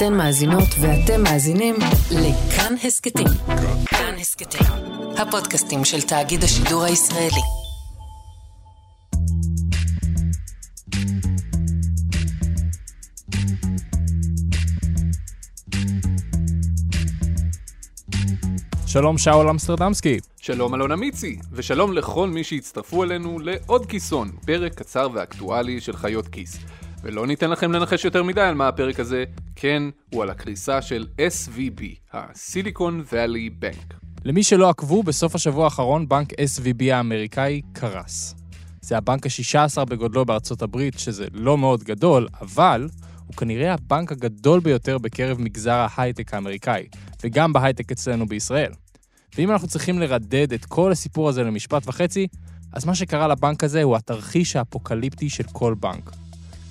אתן מאזינות ואתם מאזינים לכאן הסכתים. כאן הסכתים, הפודקאסטים של תאגיד השידור הישראלי. שלום שאול אמסטרדמסקי. שלום אלון אמיצי, ושלום לכל מי שהצטרפו אלינו לעוד כיסון, פרק קצר ואקטואלי של חיות כיס. ולא ניתן לכם לנחש יותר מדי על מה הפרק הזה, כן, הוא על הקריסה של SVB, ה-Silicon Valley Bank. למי שלא עקבו, בסוף השבוע האחרון בנק SVB האמריקאי קרס. זה הבנק ה-16 בגודלו בארצות הברית, שזה לא מאוד גדול, אבל הוא כנראה הבנק הגדול ביותר בקרב מגזר ההייטק האמריקאי, וגם בהייטק אצלנו בישראל. ואם אנחנו צריכים לרדד את כל הסיפור הזה למשפט וחצי, אז מה שקרה לבנק הזה הוא התרחיש האפוקליפטי של כל בנק.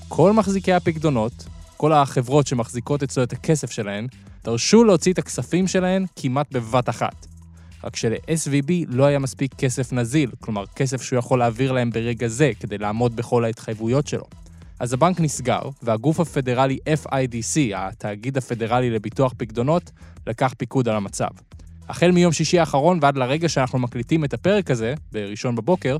כל מחזיקי הפקדונות, כל החברות שמחזיקות אצלו את הכסף שלהן, דרשו להוציא את הכספים שלהן כמעט בבת אחת. רק של-SVB לא היה מספיק כסף נזיל, כלומר כסף שהוא יכול להעביר להם ברגע זה כדי לעמוד בכל ההתחייבויות שלו. אז הבנק נסגר, והגוף הפדרלי FIDC, התאגיד הפדרלי לביטוח פקדונות, לקח פיקוד על המצב. החל מיום שישי האחרון ועד לרגע שאנחנו מקליטים את הפרק הזה, בראשון בבוקר,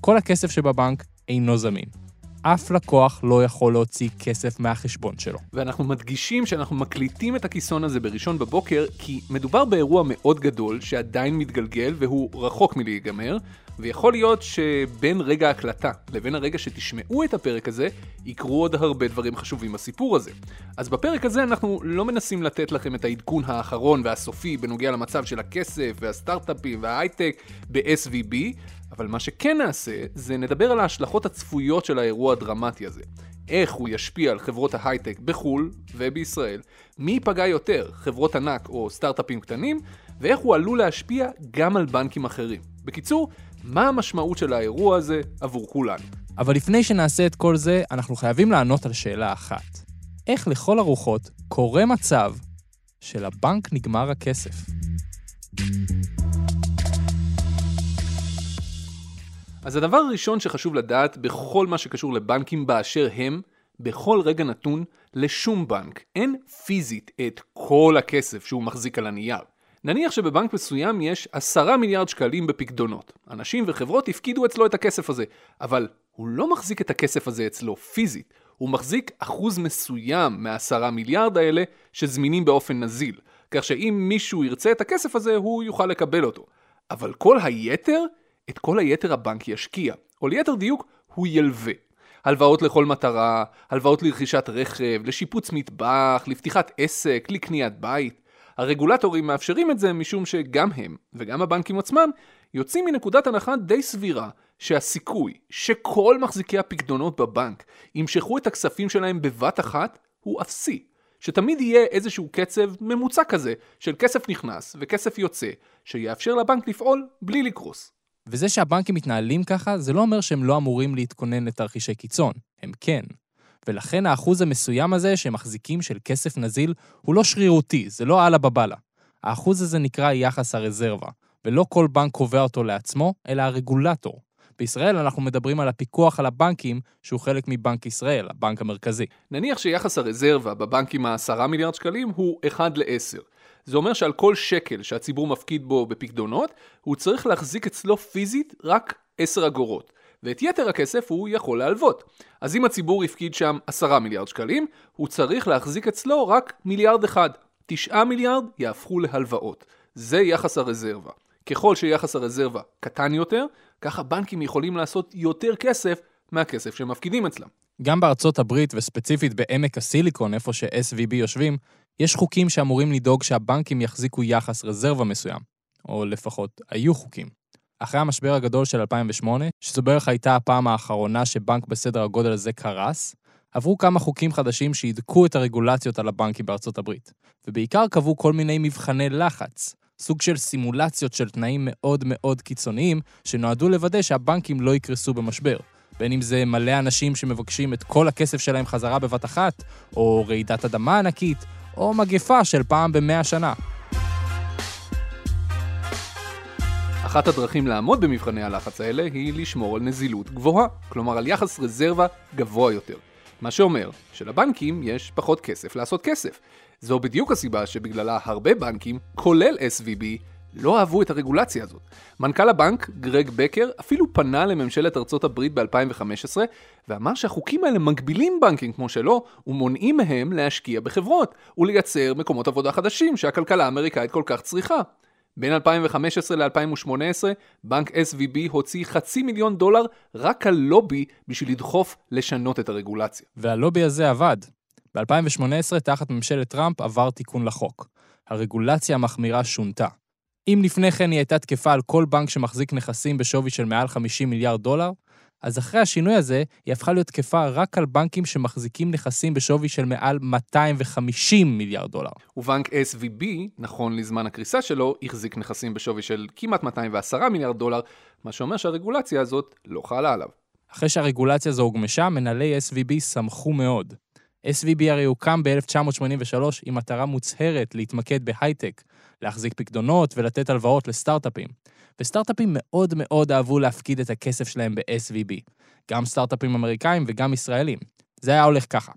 כל הכסף שבבנק אינו זמין. אף לקוח לא יכול להוציא כסף מהחשבון שלו. ואנחנו מדגישים שאנחנו מקליטים את הכיסון הזה בראשון בבוקר, כי מדובר באירוע מאוד גדול שעדיין מתגלגל והוא רחוק מלהיגמר, ויכול להיות שבין רגע ההקלטה לבין הרגע שתשמעו את הפרק הזה, יקרו עוד הרבה דברים חשובים בסיפור הזה. אז בפרק הזה אנחנו לא מנסים לתת לכם את העדכון האחרון והסופי בנוגע למצב של הכסף והסטארט-אפים וההייטק ב-SVB, אבל מה שכן נעשה, זה נדבר על ההשלכות הצפויות של האירוע הדרמטי הזה. איך הוא ישפיע על חברות ההייטק בחו"ל ובישראל, מי ייפגע יותר, חברות ענק או סטארט-אפים קטנים, ואיך הוא עלול להשפיע גם על בנקים אחרים. בקיצור, מה המשמעות של האירוע הזה עבור כולנו. אבל לפני שנעשה את כל זה, אנחנו חייבים לענות על שאלה אחת. איך לכל הרוחות קורה מצב שלבנק נגמר הכסף? אז הדבר הראשון שחשוב לדעת בכל מה שקשור לבנקים באשר הם, בכל רגע נתון, לשום בנק אין פיזית את כל הכסף שהוא מחזיק על הנייר. נניח שבבנק מסוים יש עשרה מיליארד שקלים בפקדונות. אנשים וחברות הפקידו אצלו את הכסף הזה, אבל הוא לא מחזיק את הכסף הזה אצלו פיזית. הוא מחזיק אחוז מסוים מהעשרה מיליארד האלה שזמינים באופן נזיל. כך שאם מישהו ירצה את הכסף הזה, הוא יוכל לקבל אותו. אבל כל היתר, את כל היתר הבנק ישקיע. או ליתר דיוק, הוא ילווה. הלוואות לכל מטרה, הלוואות לרכישת רכב, לשיפוץ מטבח, לפתיחת עסק, לקניית בית. הרגולטורים מאפשרים את זה משום שגם הם, וגם הבנקים עצמם, יוצאים מנקודת הנחה די סבירה שהסיכוי שכל מחזיקי הפקדונות בבנק ימשכו את הכספים שלהם בבת אחת הוא אפסי. שתמיד יהיה איזשהו קצב ממוצע כזה של כסף נכנס וכסף יוצא, שיאפשר לבנק לפעול בלי לקרוס. וזה שהבנקים מתנהלים ככה, זה לא אומר שהם לא אמורים להתכונן לתרחישי קיצון. הם כן. ולכן האחוז המסוים הזה שהם מחזיקים של כסף נזיל הוא לא שרירותי, זה לא אללה בבאללה. האחוז הזה נקרא יחס הרזרבה, ולא כל בנק קובע אותו לעצמו, אלא הרגולטור. בישראל אנחנו מדברים על הפיקוח על הבנקים, שהוא חלק מבנק ישראל, הבנק המרכזי. נניח שיחס הרזרבה בבנקים ה-10 מיליארד שקלים הוא 1 ל-10. זה אומר שעל כל שקל שהציבור מפקיד בו בפקדונות, הוא צריך להחזיק אצלו פיזית רק 10 אגורות. ואת יתר הכסף הוא יכול להלוות. אז אם הציבור הפקיד שם 10 מיליארד שקלים, הוא צריך להחזיק אצלו רק מיליארד אחד. 9 מיליארד יהפכו להלוואות. זה יחס הרזרבה. ככל שיחס הרזרבה קטן יותר, ככה בנקים יכולים לעשות יותר כסף מהכסף שהם מפקידים אצלם. גם בארצות הברית, וספציפית בעמק הסיליקון, איפה ש-SVB יושבים, יש חוקים שאמורים לדאוג שהבנקים יחזיקו יחס רזרבה מסוים. או לפחות היו חוקים. אחרי המשבר הגדול של 2008, שזו בערך הייתה הפעם האחרונה שבנק בסדר הגודל הזה קרס, עברו כמה חוקים חדשים שהידקו את הרגולציות על הבנקים בארצות הברית, ובעיקר קבעו כל מיני מבחני לחץ, סוג של סימולציות של תנאים מאוד מאוד קיצוניים, שנועדו לוודא שהבנקים לא יקרסו במשבר. בין אם זה מלא אנשים שמבקשים את כל הכסף שלהם חזרה בבת אחת, או רעידת אדמה ענקית, או מגפה של פעם במאה שנה. אחת הדרכים לעמוד במבחני הלחץ האלה היא לשמור על נזילות גבוהה, כלומר על יחס רזרבה גבוה יותר. מה שאומר שלבנקים יש פחות כסף לעשות כסף. זו בדיוק הסיבה שבגללה הרבה בנקים, כולל SVB, לא אהבו את הרגולציה הזאת. מנכ"ל הבנק, גרג בקר, אפילו פנה לממשלת ארצות הברית ב-2015, ואמר שהחוקים האלה מגבילים בנקים כמו שלו, ומונעים מהם להשקיע בחברות, ולייצר מקומות עבודה חדשים שהכלכלה האמריקאית כל כך צריכה. בין 2015 ל-2018, בנק SVB הוציא חצי מיליון דולר רק על לובי בשביל לדחוף לשנות את הרגולציה. והלובי הזה עבד. ב-2018, תחת ממשלת טראמפ, עבר תיקון לחוק. הרגולציה המחמירה שונתה. אם לפני כן היא הייתה תקפה על כל בנק שמחזיק נכסים בשווי של מעל 50 מיליארד דולר, אז אחרי השינוי הזה, היא הפכה להיות תקפה רק על בנקים שמחזיקים נכסים בשווי של מעל 250 מיליארד דולר. ובנק SVB, נכון לזמן הקריסה שלו, החזיק נכסים בשווי של כמעט 210 מיליארד דולר, מה שאומר שהרגולציה הזאת לא חלה עליו. אחרי שהרגולציה הזו הוגמשה, מנהלי SVB שמחו מאוד. SVB הרי הוקם ב-1983 עם מטרה מוצהרת להתמקד בהייטק, להחזיק פקדונות ולתת הלוואות לסטארט-אפים. וסטארט-אפים מאוד מאוד אהבו להפקיד את הכסף שלהם ב-SVB. גם סטארט-אפים אמריקאים וגם ישראלים. זה היה הולך ככה.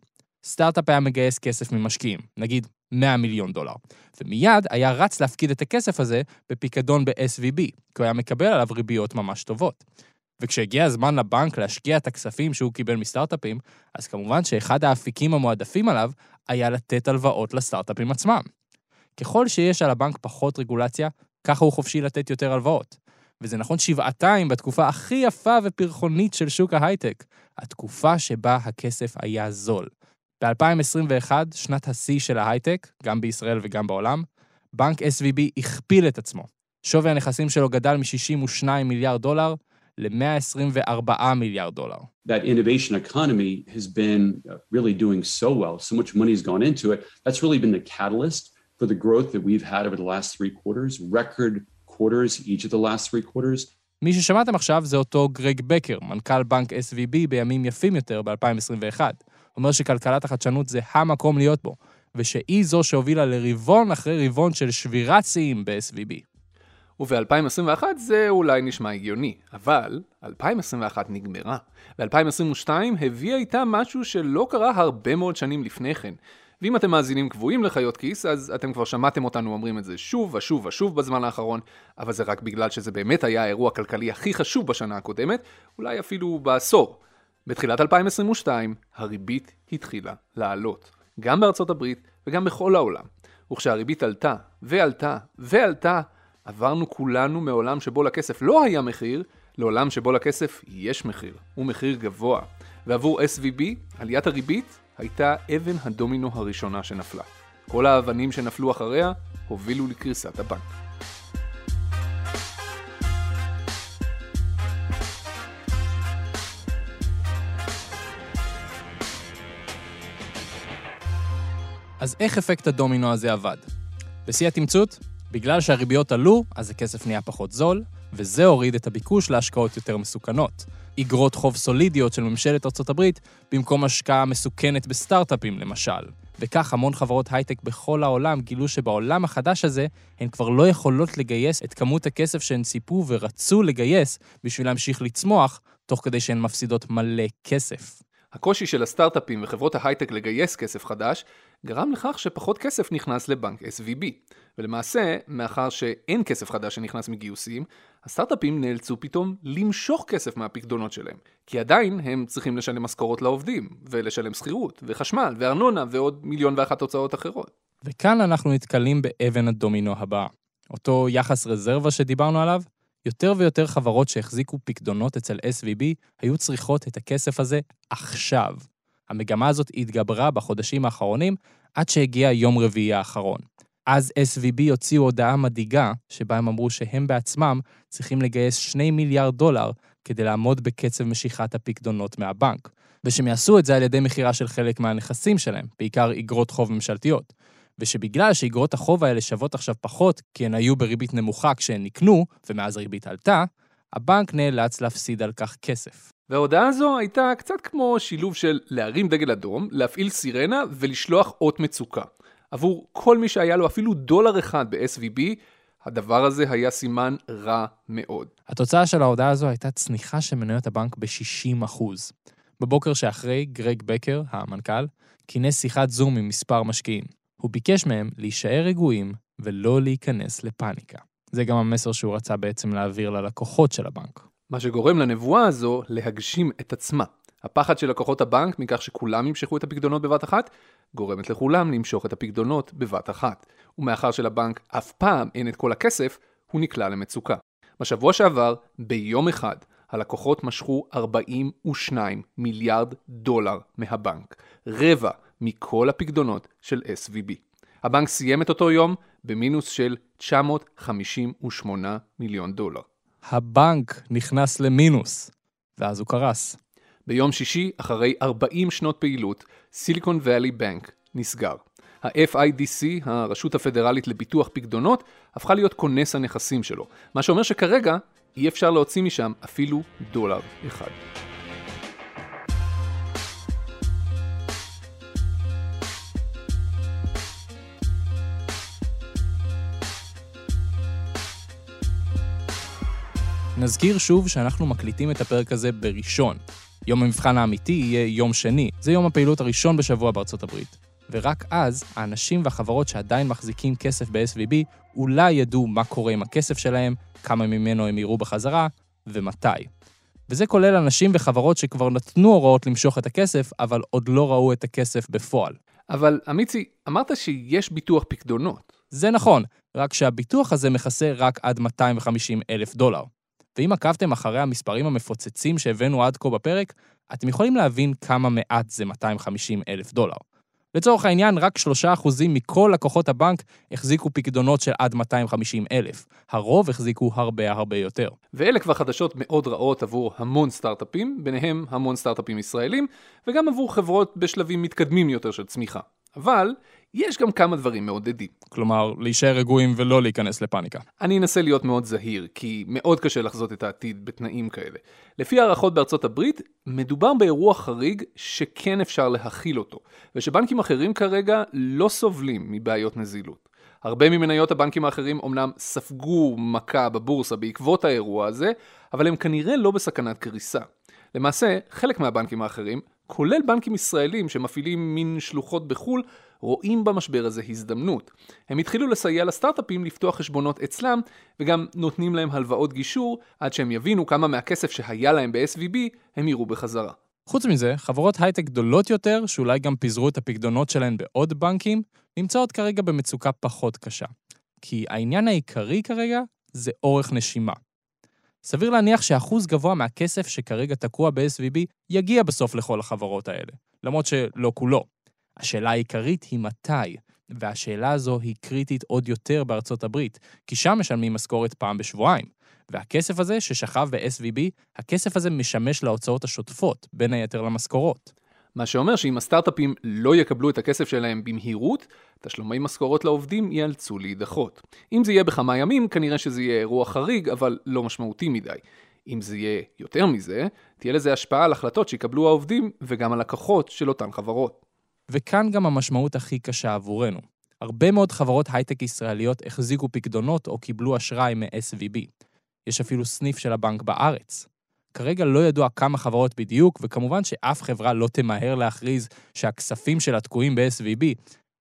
סטארט-אפ היה מגייס כסף ממשקיעים, נגיד 100 מיליון דולר, ומיד היה רץ להפקיד את הכסף הזה בפיקדון ב-SVB, כי הוא היה מקבל עליו ריביות ממש טובות. וכשהגיע הזמן לבנק להשקיע את הכספים שהוא קיבל מסטארט-אפים, אז כמובן שאחד האפיקים המועדפים עליו היה לתת הלוואות לסטארט-אפים עצמם. ככל שיש על הבנק פחות רגולציה, ככה הוא חופשי לתת יותר הלוואות. וזה נכון שבעתיים בתקופה הכי יפה ופרחונית של שוק ההייטק, התקופה שבה הכסף היה זול. ב-2021, שנת השיא של ההייטק, גם בישראל וגם בעולם, בנק SVB הכפיל את עצמו. שווי הנכסים שלו גדל מ-62 מיליארד דולר ל-124 מיליארד דולר. That innovation economy has been really doing so well, so much money has gone into it. That's really been the catalyst for the growth that we've had over the last three quarters, record quarters each of the last three quarters. מי ששמעתם עכשיו זה אותו גרג בקר, מנכ"ל בנק SVB בימים יפים יותר ב-2021. הוא אומר שכלכלת החדשנות זה המקום להיות בו, ושהיא זו שהובילה לרבעון אחרי רבעון של שבירת שיאים ב-SVB. וב-2021 זה אולי נשמע הגיוני, אבל 2021 נגמרה, ו-2022 הביאה איתה משהו שלא קרה הרבה מאוד שנים לפני כן. ואם אתם מאזינים קבועים לחיות כיס, אז אתם כבר שמעתם אותנו אומרים את זה שוב ושוב ושוב בזמן האחרון, אבל זה רק בגלל שזה באמת היה האירוע הכלכלי הכי חשוב בשנה הקודמת, אולי אפילו בעשור. בתחילת 2022, הריבית התחילה לעלות, גם בארצות הברית וגם בכל העולם. וכשהריבית עלתה, ועלתה, ועלתה, עברנו כולנו מעולם שבו לכסף לא היה מחיר, לעולם שבו לכסף יש מחיר, הוא מחיר גבוה. ועבור SVB, עליית הריבית הייתה אבן הדומינו הראשונה שנפלה. כל האבנים שנפלו אחריה הובילו לקריסת הבנק. אז איך אפקט הדומינו הזה עבד? בשיא התמצות, בגלל שהריביות עלו, אז הכסף נהיה פחות זול, וזה הוריד את הביקוש להשקעות יותר מסוכנות. איגרות חוב סולידיות של ממשלת ארצות הברית, במקום השקעה מסוכנת בסטארט-אפים למשל. וכך המון חברות הייטק בכל העולם גילו שבעולם החדש הזה, הן כבר לא יכולות לגייס את כמות הכסף שהן ציפו ורצו לגייס בשביל להמשיך לצמוח, תוך כדי שהן מפסידות מלא כסף. הקושי של הסטארט-אפים וחברות ההייטק לגייס כסף חדש, גרם לכך שפחות כסף נכנס לבנק SVB. ולמעשה, מאחר שאין כסף חדש שנכנס מגיוסים, הסטארט-אפים נאלצו פתאום למשוך כסף מהפקדונות שלהם. כי עדיין הם צריכים לשלם משכורות לעובדים, ולשלם שכירות, וחשמל, וארנונה, ועוד מיליון ואחת הוצאות אחרות. וכאן אנחנו נתקלים באבן הדומינו הבאה. אותו יחס רזרבה שדיברנו עליו, יותר ויותר חברות שהחזיקו פקדונות אצל SVB היו צריכות את הכסף הזה עכשיו. המגמה הזאת התגברה בחודשים האחרונים, עד שהגיע יום רביעי האחרון. אז SVB הוציאו הודעה מדאיגה, שבה הם אמרו שהם בעצמם צריכים לגייס 2 מיליארד דולר כדי לעמוד בקצב משיכת הפקדונות מהבנק, ושהם יעשו את זה על ידי מכירה של חלק מהנכסים שלהם, בעיקר איגרות חוב ממשלתיות. ושבגלל שאיגרות החוב האלה שוות עכשיו פחות, כי הן היו בריבית נמוכה כשהן נקנו, ומאז הריבית עלתה, הבנק נאלץ להפסיד על כך כסף. וההודעה הזו הייתה קצת כמו שילוב של להרים דגל אדום, להפעיל סירנה ולשלוח אות מצוקה. עבור כל מי שהיה לו אפילו דולר אחד ב-SVB, הדבר הזה היה סימן רע מאוד. התוצאה של ההודעה הזו הייתה צניחה של מניות הבנק ב-60%. בבוקר שאחרי, גרג בקר, המנכ"ל, כינס שיחת זום עם מספר משקיעים. הוא ביקש מהם להישאר רגועים ולא להיכנס לפאניקה. זה גם המסר שהוא רצה בעצם להעביר ללקוחות של הבנק. מה שגורם לנבואה הזו להגשים את עצמה. הפחד של לקוחות הבנק מכך שכולם ימשכו את הפקדונות בבת אחת, גורמת לכולם למשוך את הפקדונות בבת אחת. ומאחר שלבנק אף פעם אין את כל הכסף, הוא נקלע למצוקה. בשבוע שעבר, ביום אחד, הלקוחות משכו 42 מיליארד דולר מהבנק, רבע מכל הפקדונות של SVB. הבנק סיים את אותו יום במינוס של 958 מיליון דולר. הבנק נכנס למינוס, ואז הוא קרס. ביום שישי, אחרי 40 שנות פעילות, סיליקון ואלי בנק נסגר. ה-FIDC, הרשות הפדרלית לביטוח פקדונות, הפכה להיות כונס הנכסים שלו, מה שאומר שכרגע אי אפשר להוציא משם אפילו דולר אחד. נזכיר שוב שאנחנו מקליטים את הפרק הזה בראשון. יום המבחן האמיתי יהיה יום שני, זה יום הפעילות הראשון בשבוע בארצות הברית. ורק אז, האנשים והחברות שעדיין מחזיקים כסף ב-SVB, אולי ידעו מה קורה עם הכסף שלהם, כמה ממנו הם יראו בחזרה, ומתי. וזה כולל אנשים וחברות שכבר נתנו הוראות למשוך את הכסף, אבל עוד לא ראו את הכסף בפועל. אבל אמיצי, אמרת שיש ביטוח פקדונות. זה נכון, רק שהביטוח הזה מכסה רק עד 250 אלף דולר. ואם עקבתם אחרי המספרים המפוצצים שהבאנו עד כה בפרק, אתם יכולים להבין כמה מעט זה 250 אלף דולר. לצורך העניין, רק 3% מכל לקוחות הבנק החזיקו פקדונות של עד 250 אלף. הרוב החזיקו הרבה הרבה יותר. ואלה כבר חדשות מאוד רעות עבור המון סטארט-אפים, ביניהם המון סטארט-אפים ישראלים, וגם עבור חברות בשלבים מתקדמים יותר של צמיחה. אבל יש גם כמה דברים מעודדים. כלומר, להישאר רגועים ולא להיכנס לפאניקה. אני אנסה להיות מאוד זהיר, כי מאוד קשה לחזות את העתיד בתנאים כאלה. לפי הערכות בארצות הברית, מדובר באירוע חריג שכן אפשר להכיל אותו, ושבנקים אחרים כרגע לא סובלים מבעיות נזילות. הרבה ממניות הבנקים האחרים אומנם ספגו מכה בבורסה בעקבות האירוע הזה, אבל הם כנראה לא בסכנת קריסה. למעשה, חלק מהבנקים האחרים, כולל בנקים ישראלים שמפעילים מין שלוחות בחו"ל, רואים במשבר הזה הזדמנות. הם התחילו לסייע לסטארט-אפים לפתוח חשבונות אצלם, וגם נותנים להם הלוואות גישור, עד שהם יבינו כמה מהכסף שהיה להם ב-SVB, הם יראו בחזרה. חוץ מזה, חברות הייטק גדולות יותר, שאולי גם פיזרו את הפקדונות שלהן בעוד בנקים, נמצאות כרגע במצוקה פחות קשה. כי העניין העיקרי כרגע זה אורך נשימה. סביר להניח שאחוז גבוה מהכסף שכרגע תקוע ב-SVB יגיע בסוף לכל החברות האלה, למרות שלא כולו. השאלה העיקרית היא מתי, והשאלה הזו היא קריטית עוד יותר בארצות הברית, כי שם משלמים משכורת פעם בשבועיים. והכסף הזה ששכב ב-SVB, הכסף הזה משמש להוצאות השוטפות, בין היתר למשכורות. מה שאומר שאם הסטארט-אפים לא יקבלו את הכסף שלהם במהירות, תשלומי משכורות לעובדים ייאלצו להידחות. אם זה יהיה בכמה ימים, כנראה שזה יהיה אירוע חריג, אבל לא משמעותי מדי. אם זה יהיה יותר מזה, תהיה לזה השפעה על החלטות שיקבלו העובדים וגם הלקוחות של אותן חברות. וכאן גם המשמעות הכי קשה עבורנו. הרבה מאוד חברות הייטק ישראליות החזיקו פקדונות או קיבלו אשראי מ-SVB. יש אפילו סניף של הבנק בארץ. כרגע לא ידוע כמה חברות בדיוק, וכמובן שאף חברה לא תמהר להכריז שהכספים שלה תקועים ב-SVB,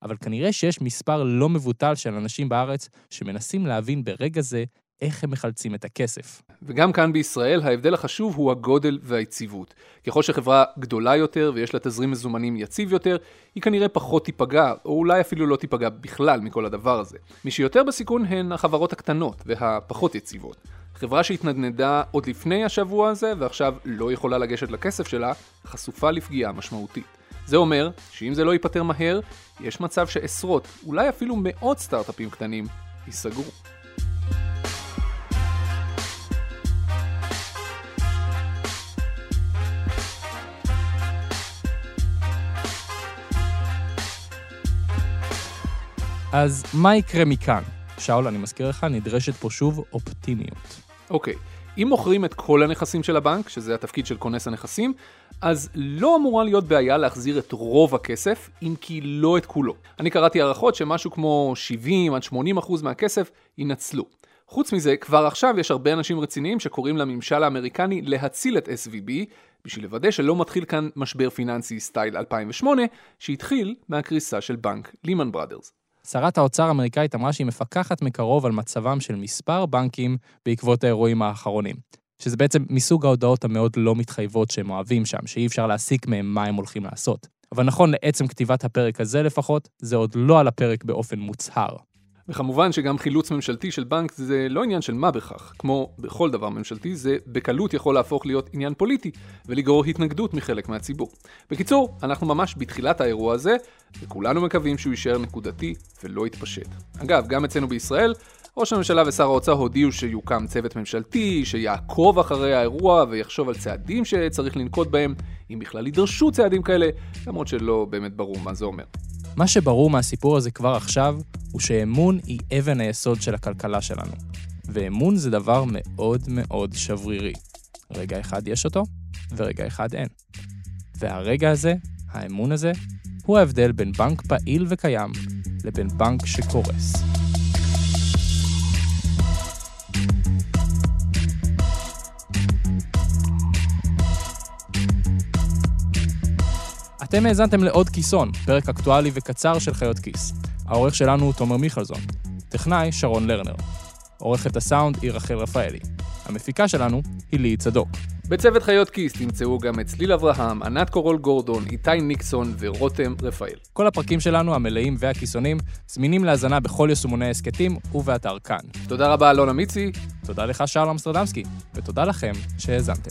אבל כנראה שיש מספר לא מבוטל של אנשים בארץ שמנסים להבין ברגע זה איך הם מחלצים את הכסף. וגם כאן בישראל ההבדל החשוב הוא הגודל והיציבות. ככל שחברה גדולה יותר ויש לה תזרים מזומנים יציב יותר, היא כנראה פחות תיפגע, או אולי אפילו לא תיפגע בכלל מכל הדבר הזה. מי שיותר בסיכון הן החברות הקטנות והפחות יציבות. חברה שהתנדנדה עוד לפני השבוע הזה ועכשיו לא יכולה לגשת לכסף שלה, חשופה לפגיעה משמעותית. זה אומר שאם זה לא ייפתר מהר, יש מצב שעשרות, אולי אפילו מאות סטארט-אפים קטנים, ייסגרו. אז מה יקרה מכאן? שאול, אני מזכיר לך, נדרשת פה שוב אופטימיות. אוקיי, אם מוכרים את כל הנכסים של הבנק, שזה התפקיד של כונס הנכסים, אז לא אמורה להיות בעיה להחזיר את רוב הכסף, אם כי לא את כולו. אני קראתי הערכות שמשהו כמו 70 עד 80 אחוז מהכסף ינצלו. חוץ מזה, כבר עכשיו יש הרבה אנשים רציניים שקוראים לממשל האמריקני להציל את SVB בשביל לוודא שלא מתחיל כאן משבר פיננסי סטייל 2008, שהתחיל מהקריסה של בנק לימן בראדרס. שרת האוצר האמריקאית אמרה שהיא מפקחת מקרוב על מצבם של מספר בנקים בעקבות האירועים האחרונים. שזה בעצם מסוג ההודעות המאוד לא מתחייבות שהם אוהבים שם, שאי אפשר להסיק מהם מה הם הולכים לעשות. אבל נכון לעצם כתיבת הפרק הזה לפחות, זה עוד לא על הפרק באופן מוצהר. וכמובן שגם חילוץ ממשלתי של בנק זה לא עניין של מה בכך. כמו בכל דבר ממשלתי, זה בקלות יכול להפוך להיות עניין פוליטי, ולגרור התנגדות מחלק מהציבור. בקיצור, אנחנו ממש בתחילת האירוע הזה, וכולנו מקווים שהוא יישאר נקודתי ולא יתפשט. אגב, גם אצלנו בישראל, ראש הממשלה ושר האוצר הודיעו שיוקם צוות ממשלתי, שיעקוב אחרי האירוע ויחשוב על צעדים שצריך לנקוט בהם, אם בכלל יידרשו צעדים כאלה, למרות שלא באמת ברור מה זה אומר. מה שברור מהסיפור הזה כבר עכשיו, הוא שאמון היא אבן היסוד של הכלכלה שלנו. ואמון זה דבר מאוד מאוד שברירי. רגע אחד יש אותו, ורגע אחד אין. והרגע הזה, האמון הזה, הוא ההבדל בין בנק פעיל וקיים לבין בנק שקורס. אתם האזנתם לעוד כיסון, פרק אקטואלי וקצר של חיות כיס. העורך שלנו הוא תומר מיכלזון. טכנאי, שרון לרנר. עורכת הסאונד היא רחל רפאלי. המפיקה שלנו היא ליהי צדוק. בצוות חיות כיס תמצאו גם את צליל אברהם, ענת קורול גורדון, איתי ניקסון ורותם רפאל. כל הפרקים שלנו, המלאים והכיסונים, זמינים להאזנה בכל יישומוני ההסכתים ובאתר כאן. תודה רבה אלונה מיצי. תודה לך, שאול אמסטרדמסקי, ותודה לכם שהאזנתם.